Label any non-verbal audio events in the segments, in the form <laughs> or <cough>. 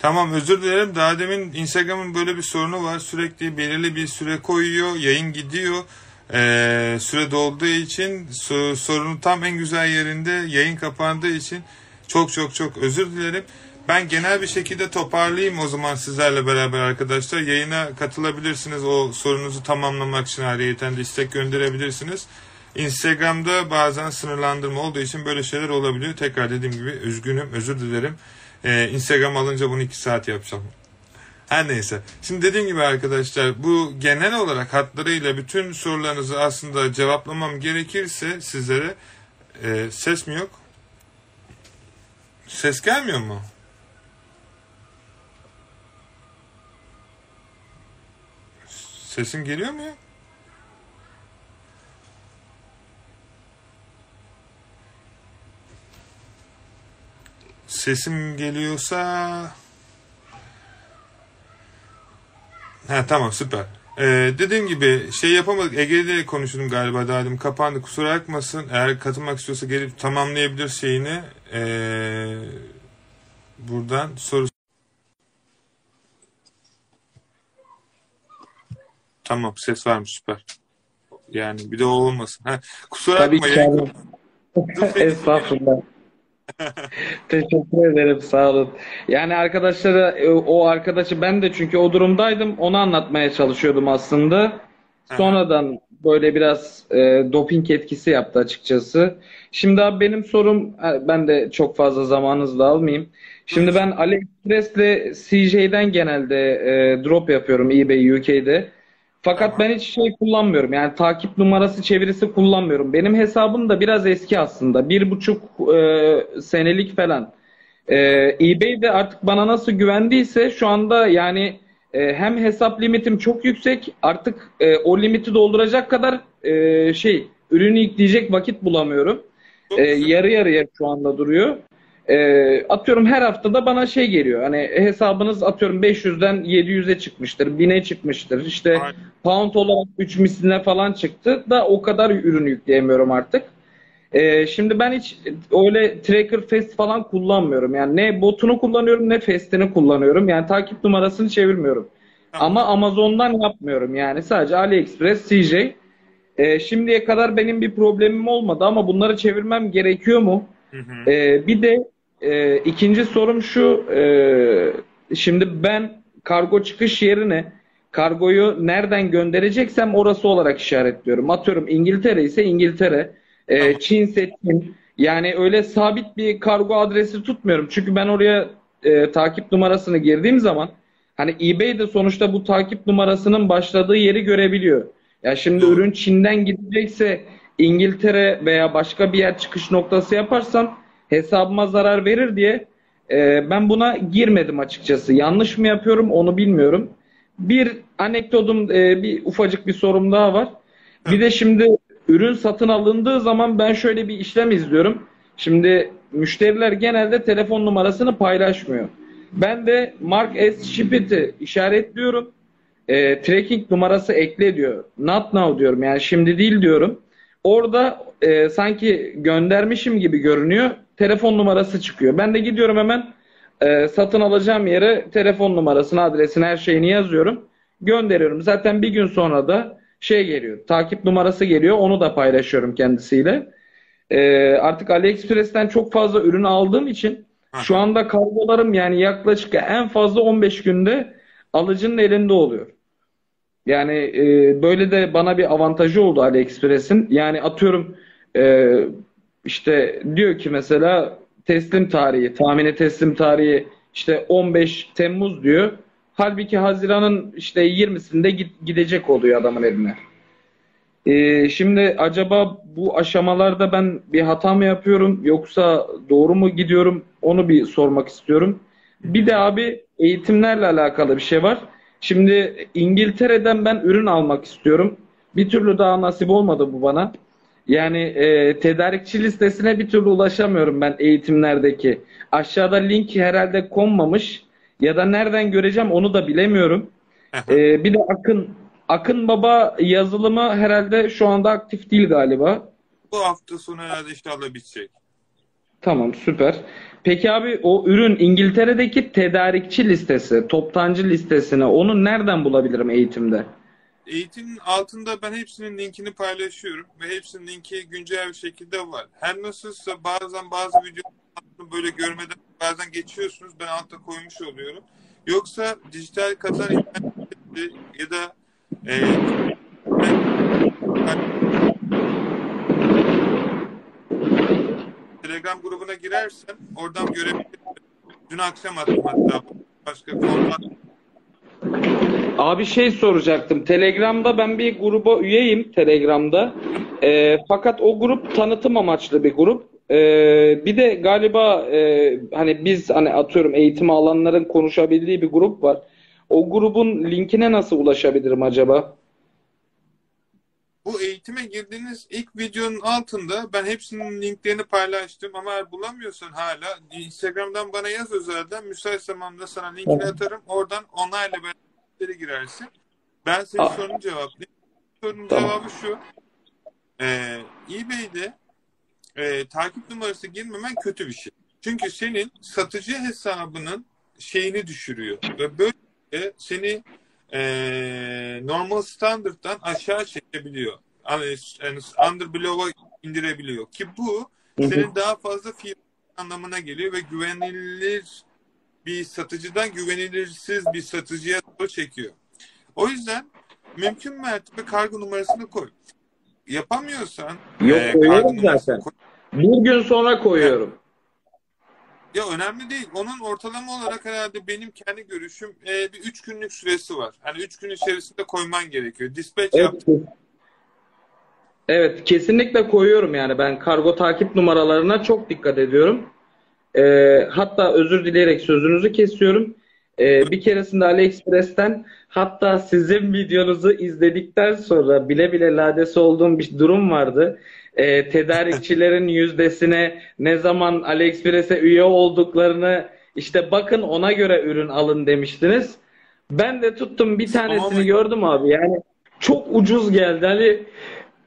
Tamam özür dilerim. Daha demin Instagram'ın böyle bir sorunu var. Sürekli belirli bir süre koyuyor. Yayın gidiyor. Ee, süre dolduğu için so- sorunun tam en güzel yerinde yayın kapandığı için çok çok çok özür dilerim. Ben genel bir şekilde toparlayayım o zaman sizlerle beraber arkadaşlar. Yayına katılabilirsiniz. O sorunuzu tamamlamak için ayrıyeten de istek gönderebilirsiniz. Instagram'da bazen sınırlandırma olduğu için böyle şeyler olabiliyor. Tekrar dediğim gibi üzgünüm, özür dilerim. Ee, Instagram alınca bunu iki saat yapacağım. Her neyse. Şimdi dediğim gibi arkadaşlar bu genel olarak hatlarıyla bütün sorularınızı aslında cevaplamam gerekirse sizlere e, ses mi yok? Ses gelmiyor mu? Sesim geliyor mu ya? Sesim geliyorsa... Ha tamam süper. Ee, dediğim gibi şey yapamadık. Ege'de konuştum galiba daha dedim. Kapandı kusura bakmasın. Eğer katılmak istiyorsa gelip tamamlayabilir şeyini. Ee, buradan soru Tamam ses varmış süper. Yani bir de o olmasın. Ha, kusura Tabii bakma. ki yayın- abi. <laughs> Estağfurullah. Teşekkür ederim sağ olun. Yani arkadaşlara e, o arkadaşı ben de çünkü o durumdaydım onu anlatmaya çalışıyordum aslında. Sonradan böyle biraz e, doping etkisi yaptı açıkçası. Şimdi abi benim sorum e, ben de çok fazla zamanınızı da almayayım. Şimdi ben AliExpress'le CJ'den genelde e, drop yapıyorum eBay UK'de. Fakat ben hiç şey kullanmıyorum. Yani takip numarası çevirisi kullanmıyorum. Benim hesabım da biraz eski aslında. Bir buçuk e, senelik falan. E, eBay de artık bana nasıl güvendiyse şu anda yani e, hem hesap limitim çok yüksek. Artık e, o limiti dolduracak kadar e, şey ürünü yükleyecek vakit bulamıyorum. E, yarı yarıya şu anda duruyor. E, atıyorum her haftada bana şey geliyor. Hani hesabınız atıyorum 500'den 700'e çıkmıştır, 1000'e çıkmıştır. İşte Aynen. pound olarak 3 misline falan çıktı da o kadar ürün yükleyemiyorum artık. Ee, şimdi ben hiç öyle tracker fest falan kullanmıyorum. Yani ne botunu kullanıyorum ne festini kullanıyorum. Yani takip numarasını çevirmiyorum. Ama Amazon'dan yapmıyorum yani. Sadece AliExpress, CJ. Ee, şimdiye kadar benim bir problemim olmadı ama bunları çevirmem gerekiyor mu? Hı hı. Ee, bir de e, ikinci sorum şu. e, şimdi ben kargo çıkış yerine kargoyu nereden göndereceksem orası olarak işaretliyorum. Atıyorum İngiltere ise İngiltere, e. Çin ise Çin. Yani öyle sabit bir kargo adresi tutmuyorum. Çünkü ben oraya e, takip numarasını girdiğim zaman hani eBay de sonuçta bu takip numarasının başladığı yeri görebiliyor. Ya şimdi ürün Çin'den gidecekse İngiltere veya başka bir yer çıkış noktası yaparsam hesabıma zarar verir diye e, ben buna girmedim açıkçası. Yanlış mı yapıyorum onu bilmiyorum. Bir anekdotum, e, bir ufacık bir sorum daha var. Bir de şimdi ürün satın alındığı zaman ben şöyle bir işlem izliyorum. Şimdi müşteriler genelde telefon numarasını paylaşmıyor. Ben de Mark S. Shipit'i işaretliyorum. E, tracking numarası ekle diyor. Not now diyorum yani şimdi değil diyorum. Orada e, sanki göndermişim gibi görünüyor. Telefon numarası çıkıyor. Ben de gidiyorum hemen e, satın alacağım yere telefon numarasını, adresini, her şeyini yazıyorum. Gönderiyorum. Zaten bir gün sonra da şey geliyor. Takip numarası geliyor. Onu da paylaşıyorum kendisiyle. E, artık AliExpress'ten çok fazla ürün aldığım için şu anda kargolarım yani yaklaşık en fazla 15 günde alıcının elinde oluyor. Yani e, böyle de bana bir avantajı oldu AliExpress'in. Yani atıyorum e, işte diyor ki mesela teslim tarihi, tahmini teslim tarihi işte 15 Temmuz diyor. Halbuki Haziran'ın işte 20'sinde git- gidecek oluyor adamın eline. E, şimdi acaba bu aşamalarda ben bir hata mı yapıyorum yoksa doğru mu gidiyorum onu bir sormak istiyorum. Bir de abi eğitimlerle alakalı bir şey var. Şimdi İngiltere'den ben ürün almak istiyorum. Bir türlü daha nasip olmadı bu bana. Yani e, tedarikçi listesine bir türlü ulaşamıyorum ben eğitimlerdeki. Aşağıda link herhalde konmamış ya da nereden göreceğim onu da bilemiyorum. E, bir de Akın Akın Baba yazılımı herhalde şu anda aktif değil galiba. Bu hafta sonu herhalde inşallah bitecek. Tamam süper. Peki abi o ürün İngiltere'deki tedarikçi listesi, toptancı listesine onu nereden bulabilirim eğitimde? Eğitimin altında ben hepsinin linkini paylaşıyorum ve hepsinin linki güncel bir şekilde var. Her nasılsa bazen bazı videoları böyle görmeden bazen geçiyorsunuz. Ben altta koymuş oluyorum. Yoksa dijital Katar ya da e, Telegram grubuna girersen oradan görebilirsin. Dün akşam attım hatta başka format Abi şey soracaktım. Telegram'da ben bir gruba üyeyim Telegram'da. Ee, fakat o grup tanıtım amaçlı bir grup. Ee, bir de galiba e, hani biz hani atıyorum eğitim alanların konuşabildiği bir grup var. O grubun linkine nasıl ulaşabilirim acaba? Bu eğitime girdiğiniz ilk videonun altında ben hepsinin linklerini paylaştım ama eğer bulamıyorsan hala Instagram'dan bana yaz özelden müsait zamanda sana linkini atarım. Oradan onayla beraber girersin. Ben senin Ah. sorunun cevaplayayım. Sorunun Tamam. cevabı şu. Ee, eBay'de e, takip numarası girmemen kötü bir şey. Çünkü senin satıcı hesabının şeyini düşürüyor. Ve böyle seni e, normal standarttan aşağı çekebiliyor. Yani, yani under below'a indirebiliyor. Ki bu senin daha fazla fiyat anlamına geliyor ve güvenilir bir satıcıdan güvenilirsiz bir satıcıya doğru çekiyor. O yüzden mümkün mertebe kargo numarasını koy. Yapamıyorsan Yok, e, koyuyorum zaten. koy. Bir gün sonra koyuyorum. Ya önemli değil. Onun ortalama olarak herhalde benim kendi görüşüm e, bir üç günlük süresi var. Hani üç gün içerisinde koyman gerekiyor. Dispatch. Evet. Evet, kesinlikle koyuyorum yani ben kargo takip numaralarına çok dikkat ediyorum. Ee, hatta özür dileyerek sözünüzü kesiyorum. Ee, bir keresinde AliExpress'ten hatta sizin videonuzu izledikten sonra bile bile ladesi olduğum bir durum vardı. Ee, tedarikçilerin <laughs> yüzdesine ne zaman AliExpress'e üye olduklarını işte bakın ona göre ürün alın demiştiniz. Ben de tuttum bir tanesini gördüm abi. Yani çok ucuz geldi. Hani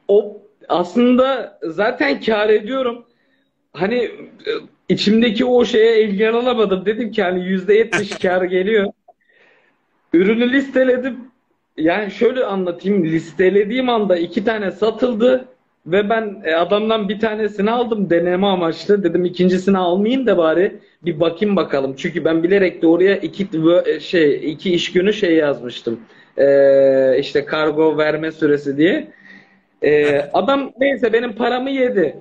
o aslında zaten kar ediyorum. Hani e, içimdeki o şeye engel alamadım. Dedim ki hani %70 <laughs> kar geliyor. Ürünü listeledim. Yani şöyle anlatayım. Listelediğim anda iki tane satıldı ve ben e, adamdan bir tanesini aldım deneme amaçlı. Dedim ikincisini almayayım da bari bir bakayım bakalım. Çünkü ben bilerek de oraya iki e, şey iki iş günü şey yazmıştım. Ee, işte kargo verme süresi diye. Ee, adam neyse benim paramı yedi.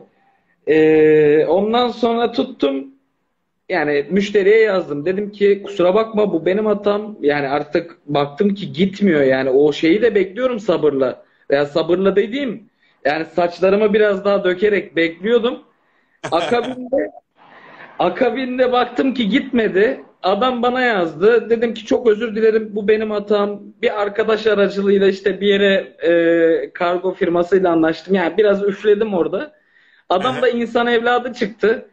Ee, ondan sonra tuttum yani müşteriye yazdım. Dedim ki kusura bakma bu benim hatam. Yani artık baktım ki gitmiyor yani o şeyi de bekliyorum sabırla. Veya sabırla dediğim yani saçlarımı biraz daha dökerek bekliyordum. <laughs> Akabinde akabinde baktım ki gitmedi. Adam bana yazdı. Dedim ki çok özür dilerim bu benim hatam. Bir arkadaş aracılığıyla işte bir yere e, kargo firmasıyla anlaştım. Yani biraz üfledim orada. Adam da insan evladı çıktı.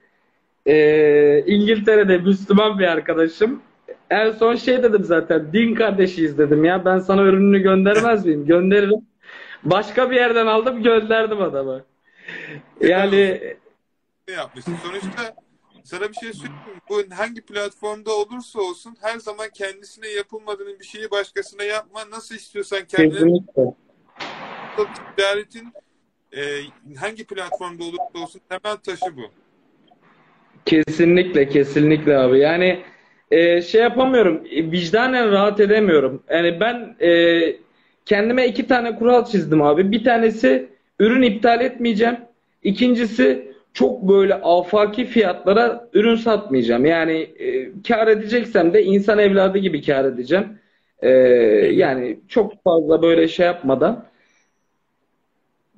Ee, İngiltere'de Müslüman bir arkadaşım. En son şey dedim zaten din kardeşiyiz dedim ya ben sana ürününü göndermez miyim? Gönderirim. Başka bir yerden aldım gönderdim adama. Yani Ne yapmışsın? Sonuçta sana bir şey söyleyeyim? Bu hangi platformda olursa olsun her zaman kendisine yapılmadığını bir şeyi başkasına yapma. Nasıl istiyorsan kendine kesinlikle. ticaretin e, hangi platformda olursa olsun temel taşı bu. Kesinlikle kesinlikle abi. Yani e, şey yapamıyorum. e, Vicdanen rahat edemiyorum. Yani ben e, kendime iki tane kural çizdim abi. Bir tanesi ürün iptal etmeyeceğim. İkincisi çok böyle afaki fiyatlara ürün satmayacağım. Yani e, kar edeceksem de insan evladı gibi kar edeceğim. E, yani çok fazla böyle şey yapmadan.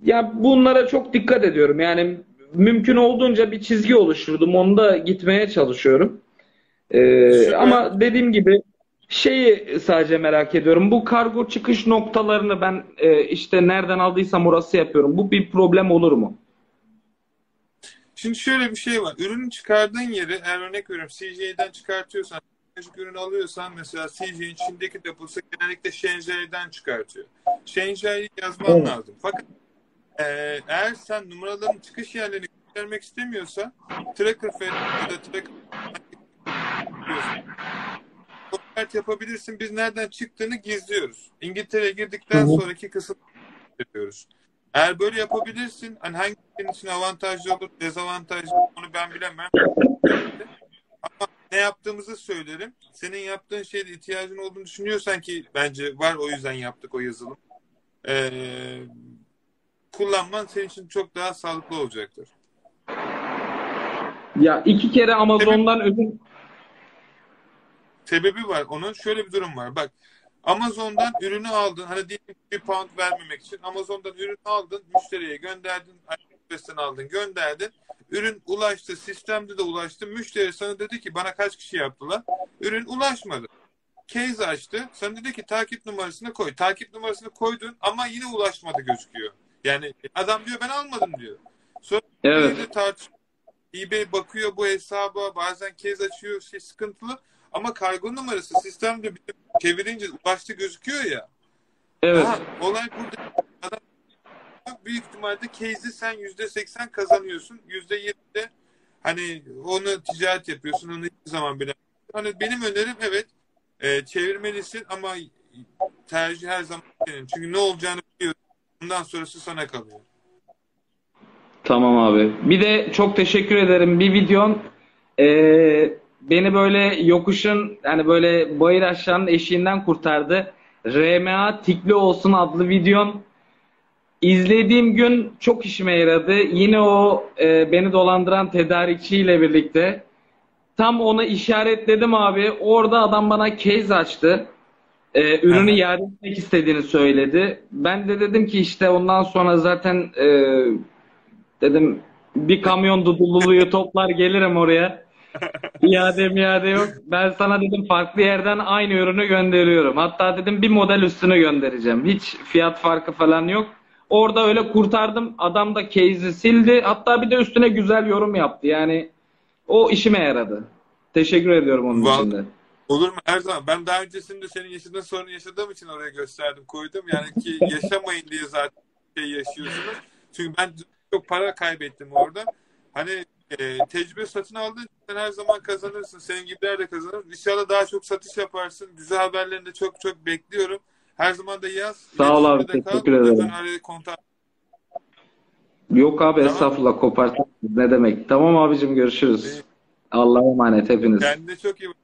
Ya bunlara çok dikkat ediyorum. Yani mümkün olduğunca bir çizgi oluşturdum. Onda gitmeye çalışıyorum. Ee, Süper. ama dediğim gibi şeyi sadece merak ediyorum. Bu kargo çıkış noktalarını ben e, işte nereden aldıysam orası yapıyorum. Bu bir problem olur mu? Şimdi şöyle bir şey var. Ürünü çıkardığın yeri eğer örnek veriyorum CJ'den çıkartıyorsan teknolojik ürün alıyorsan mesela CJ'in Çin'deki deposu genellikle Shenzhou'dan çıkartıyor. Shenzhou'yu yazman Evet. lazım. Fakat e, eğer sen numaraların çıkış yerlerini vermek istemiyorsa tracker ya da tracker konvert yapabilirsin. Biz nereden çıktığını gizliyoruz. İngiltere'ye girdikten sonraki kısım yapıyoruz. Eğer böyle yapabilirsin, hani hangi senin için avantajlı olur, dezavantajlı onu ben bilemem. Ama ne yaptığımızı söylerim. Senin yaptığın şeyde ihtiyacın olduğunu düşünüyorsan ki bence var o yüzden yaptık o yazılım. Ee, kullanman senin için çok daha sağlıklı olacaktır. Ya iki kere Amazon'dan ürün Sebebi var onun. Şöyle bir durum var. Bak Amazon'dan ürünü aldın. Hani diyelim bir pound vermemek için Amazon'dan ürünü aldın. Müşteriye gönderdin. AliExpress'ten aldın gönderdin. Ürün ulaştı. Sistemde de ulaştı. Müşteri sana dedi ki bana kaç kişi yaptılar. Ürün ulaşmadı. Case açtı. Sana dedi ki takip numarasını koy. Takip numarasını koydun ama yine ulaşmadı gözüküyor. Yani adam diyor ben almadım diyor. Sonra evet. eBay'de tartış eBay bakıyor bu hesaba bazen kez açıyor şey sıkıntılı ama kargo numarası sistemde çevirince ulaştı gözüküyor ya. Evet. Ha, olay burada. Adam büyük ihtimalle case'i sen yüzde seksen kazanıyorsun. Yüzde yedi hani onu ticaret yapıyorsun. Onu hiçbir zaman bile. Hani benim önerim evet e, çevirmelisin ama tercih her zaman senin. Çünkü ne olacağını biliyorsun. Bundan sonrası sana kalıyor. Tamam abi. Bir de çok teşekkür ederim. Bir videon eee, beni böyle yokuşun yani böyle bayır aşağının eşiğinden kurtardı. RMA Tikli Olsun adlı videon. İzlediğim gün çok işime yaradı. Yine o eee, beni dolandıran tedarikçiyle birlikte. Tam onu işaretledim abi. Orada adam bana case açtı. Ee, ürünü Aha. iade etmek istediğini söyledi. Ben de dedim ki işte ondan sonra zaten e, dedim bir kamyon dudululuyu toplar gelirim oraya. <laughs> İade miade yok. Ben sana dedim farklı yerden aynı ürünü gönderiyorum. Hatta dedim bir model üstünü göndereceğim. Hiç fiyat farkı falan yok. Orada öyle kurtardım. Adam da case'i sildi. Hatta bir de üstüne güzel yorum yaptı. Yani o işime yaradı. Teşekkür ediyorum onun için de. Olur mu? Her zaman. Ben daha öncesinde senin yaşadığın sorunu yaşadığım için oraya gösterdim, koydum. Yani ki <laughs> yaşamayın diye zaten şey yaşıyorsunuz. Çünkü ben çok para kaybettim orada. Hani e, tecrübe satın aldın sen her zaman kazanırsın. Senin gibiler de kazanır. İnşallah daha çok satış yaparsın. Güzel haberlerini de çok çok bekliyorum. Her zaman da yaz. Sağ ol abi, İletişimde kal. teşekkür ederim. Kontak. Yok abi Tamam. estağfurullah koparttın. Ne demek? Tamam abicim görüşürüz. Allah'a emanet hepiniz. Kendine çok iyi bak.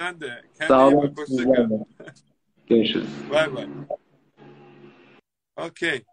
Sen de. Kendine Sağ olun. bak. Hoşça sizler kal. de. Görüşürüz. Bay bay. Okey.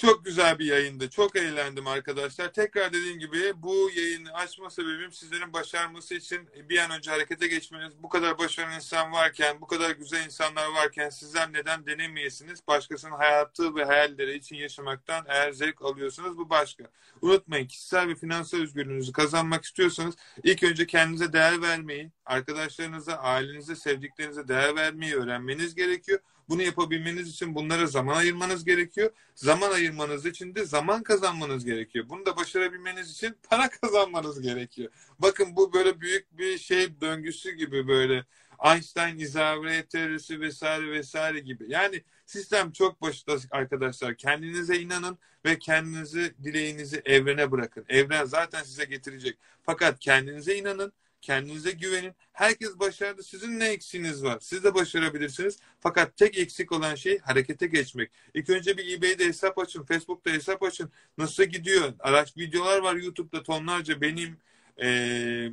Çok güzel bir yayındı. Çok eğlendim arkadaşlar. Tekrar dediğim gibi bu yayını açma sebebim sizlerin başarması için bir an önce harekete geçmeniz. Bu kadar başarılı insan varken, bu kadar güzel insanlar varken sizler neden denemeyesiniz? Başkasının hayatı ve hayalleri için yaşamaktan eğer zevk alıyorsanız bu başka. Unutmayın kişisel ve finansal özgürlüğünüzü kazanmak istiyorsanız ilk önce kendinize değer vermeyi, arkadaşlarınıza, ailenize, sevdiklerinize değer vermeyi öğrenmeniz gerekiyor. Bunu yapabilmeniz için bunlara zaman ayırmanız gerekiyor. Zaman ayırmanız için de zaman kazanmanız gerekiyor. Bunu da başarabilmeniz için para <laughs> kazanmanız gerekiyor. Bakın bu böyle büyük bir şey döngüsü gibi böyle Einstein izahre teorisi vesaire vesaire gibi. Yani sistem çok basit arkadaşlar. Kendinize inanın ve kendinizi dileğinizi evrene bırakın. Evren zaten size getirecek. Fakat kendinize inanın, kendinize güvenin. Herkes başardı. Sizin ne eksiğiniz var? Siz de başarabilirsiniz. Fakat tek eksik olan şey harekete geçmek. İlk önce bir eBay'de hesap açın, Facebook'ta hesap açın. Nasıl gidiyor? Araç videolar var YouTube'da tonlarca. Benim eee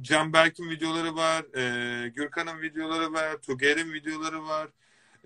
Can Berk'in videoları var, eee Gürkan'ın videoları var, Tuger'in videoları var.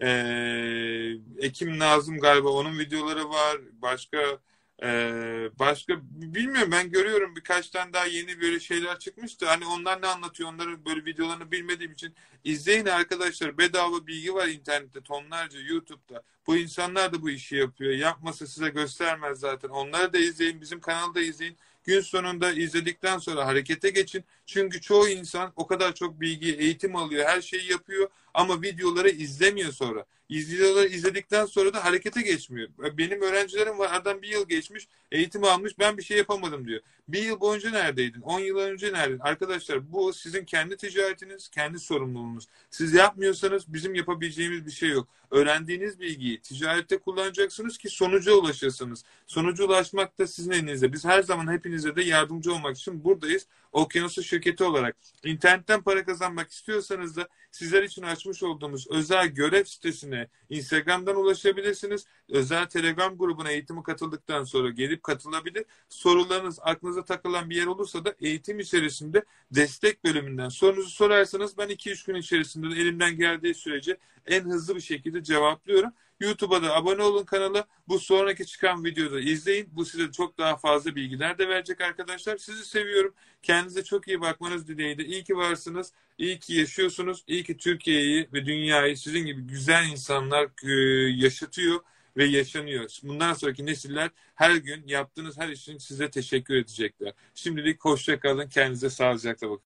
Eee Ekim Nazım galiba onun videoları var. Başka ee, başka bilmiyorum ben görüyorum birkaç tane daha yeni böyle şeyler çıkmıştı. Hani onlar ne anlatıyor onların böyle videolarını bilmediğim için izleyin arkadaşlar. Bedava bilgi var internette tonlarca YouTube'da. Bu insanlar da bu işi yapıyor. Yapmasa size göstermez zaten. Onları da izleyin. Bizim kanalda izleyin. Gün sonunda izledikten sonra harekete geçin. Çünkü çoğu insan o kadar çok bilgi, eğitim alıyor, her şeyi yapıyor ama videoları izlemiyor sonra. Videoları izledikten sonra da harekete geçmiyor. Benim öğrencilerim var, aradan bir yıl geçmiş, eğitim almış, ben bir şey yapamadım diyor. Bir yıl boyunca neredeydin? 10 yıl önce neredeydin? Arkadaşlar bu sizin kendi ticaretiniz, kendi sorumluluğunuz. Siz yapmıyorsanız bizim yapabileceğimiz bir şey yok. Öğrendiğiniz bilgiyi ticarette kullanacaksınız ki sonuca ulaşasınız. Sonuca ulaşmak da sizin elinizde. Biz her zaman hepinize de yardımcı olmak için buradayız. Okyanusu şirketi olarak. İnternetten para kazanmak istiyorsanız da sizler için açmış olduğumuz özel görev sitesine Instagram'dan ulaşabilirsiniz. Özel Telegram grubuna eğitimi katıldıktan sonra gelip katılabilir. Sorularınız aklınıza takılan bir yer olursa da eğitim içerisinde destek bölümünden sorunuzu sorarsanız ben 2-3 gün içerisinde de elimden geldiği sürece en hızlı bir şekilde cevaplıyorum. YouTube'a da abone olun kanala. Bu sonraki çıkan videoda izleyin. Bu size çok daha fazla bilgiler de verecek arkadaşlar. Sizi seviyorum. Kendinize çok iyi bakmanız dileğiyle. İyi ki varsınız. İyi ki yaşıyorsunuz. İyi ki Türkiye'yi ve dünyayı sizin gibi güzel insanlar e, yaşatıyor ve yaşanıyor. Bundan sonraki nesiller her gün yaptığınız her işin size teşekkür edecekler. Şimdilik hoşça kalın. Kendinize sağlıcakla bakın.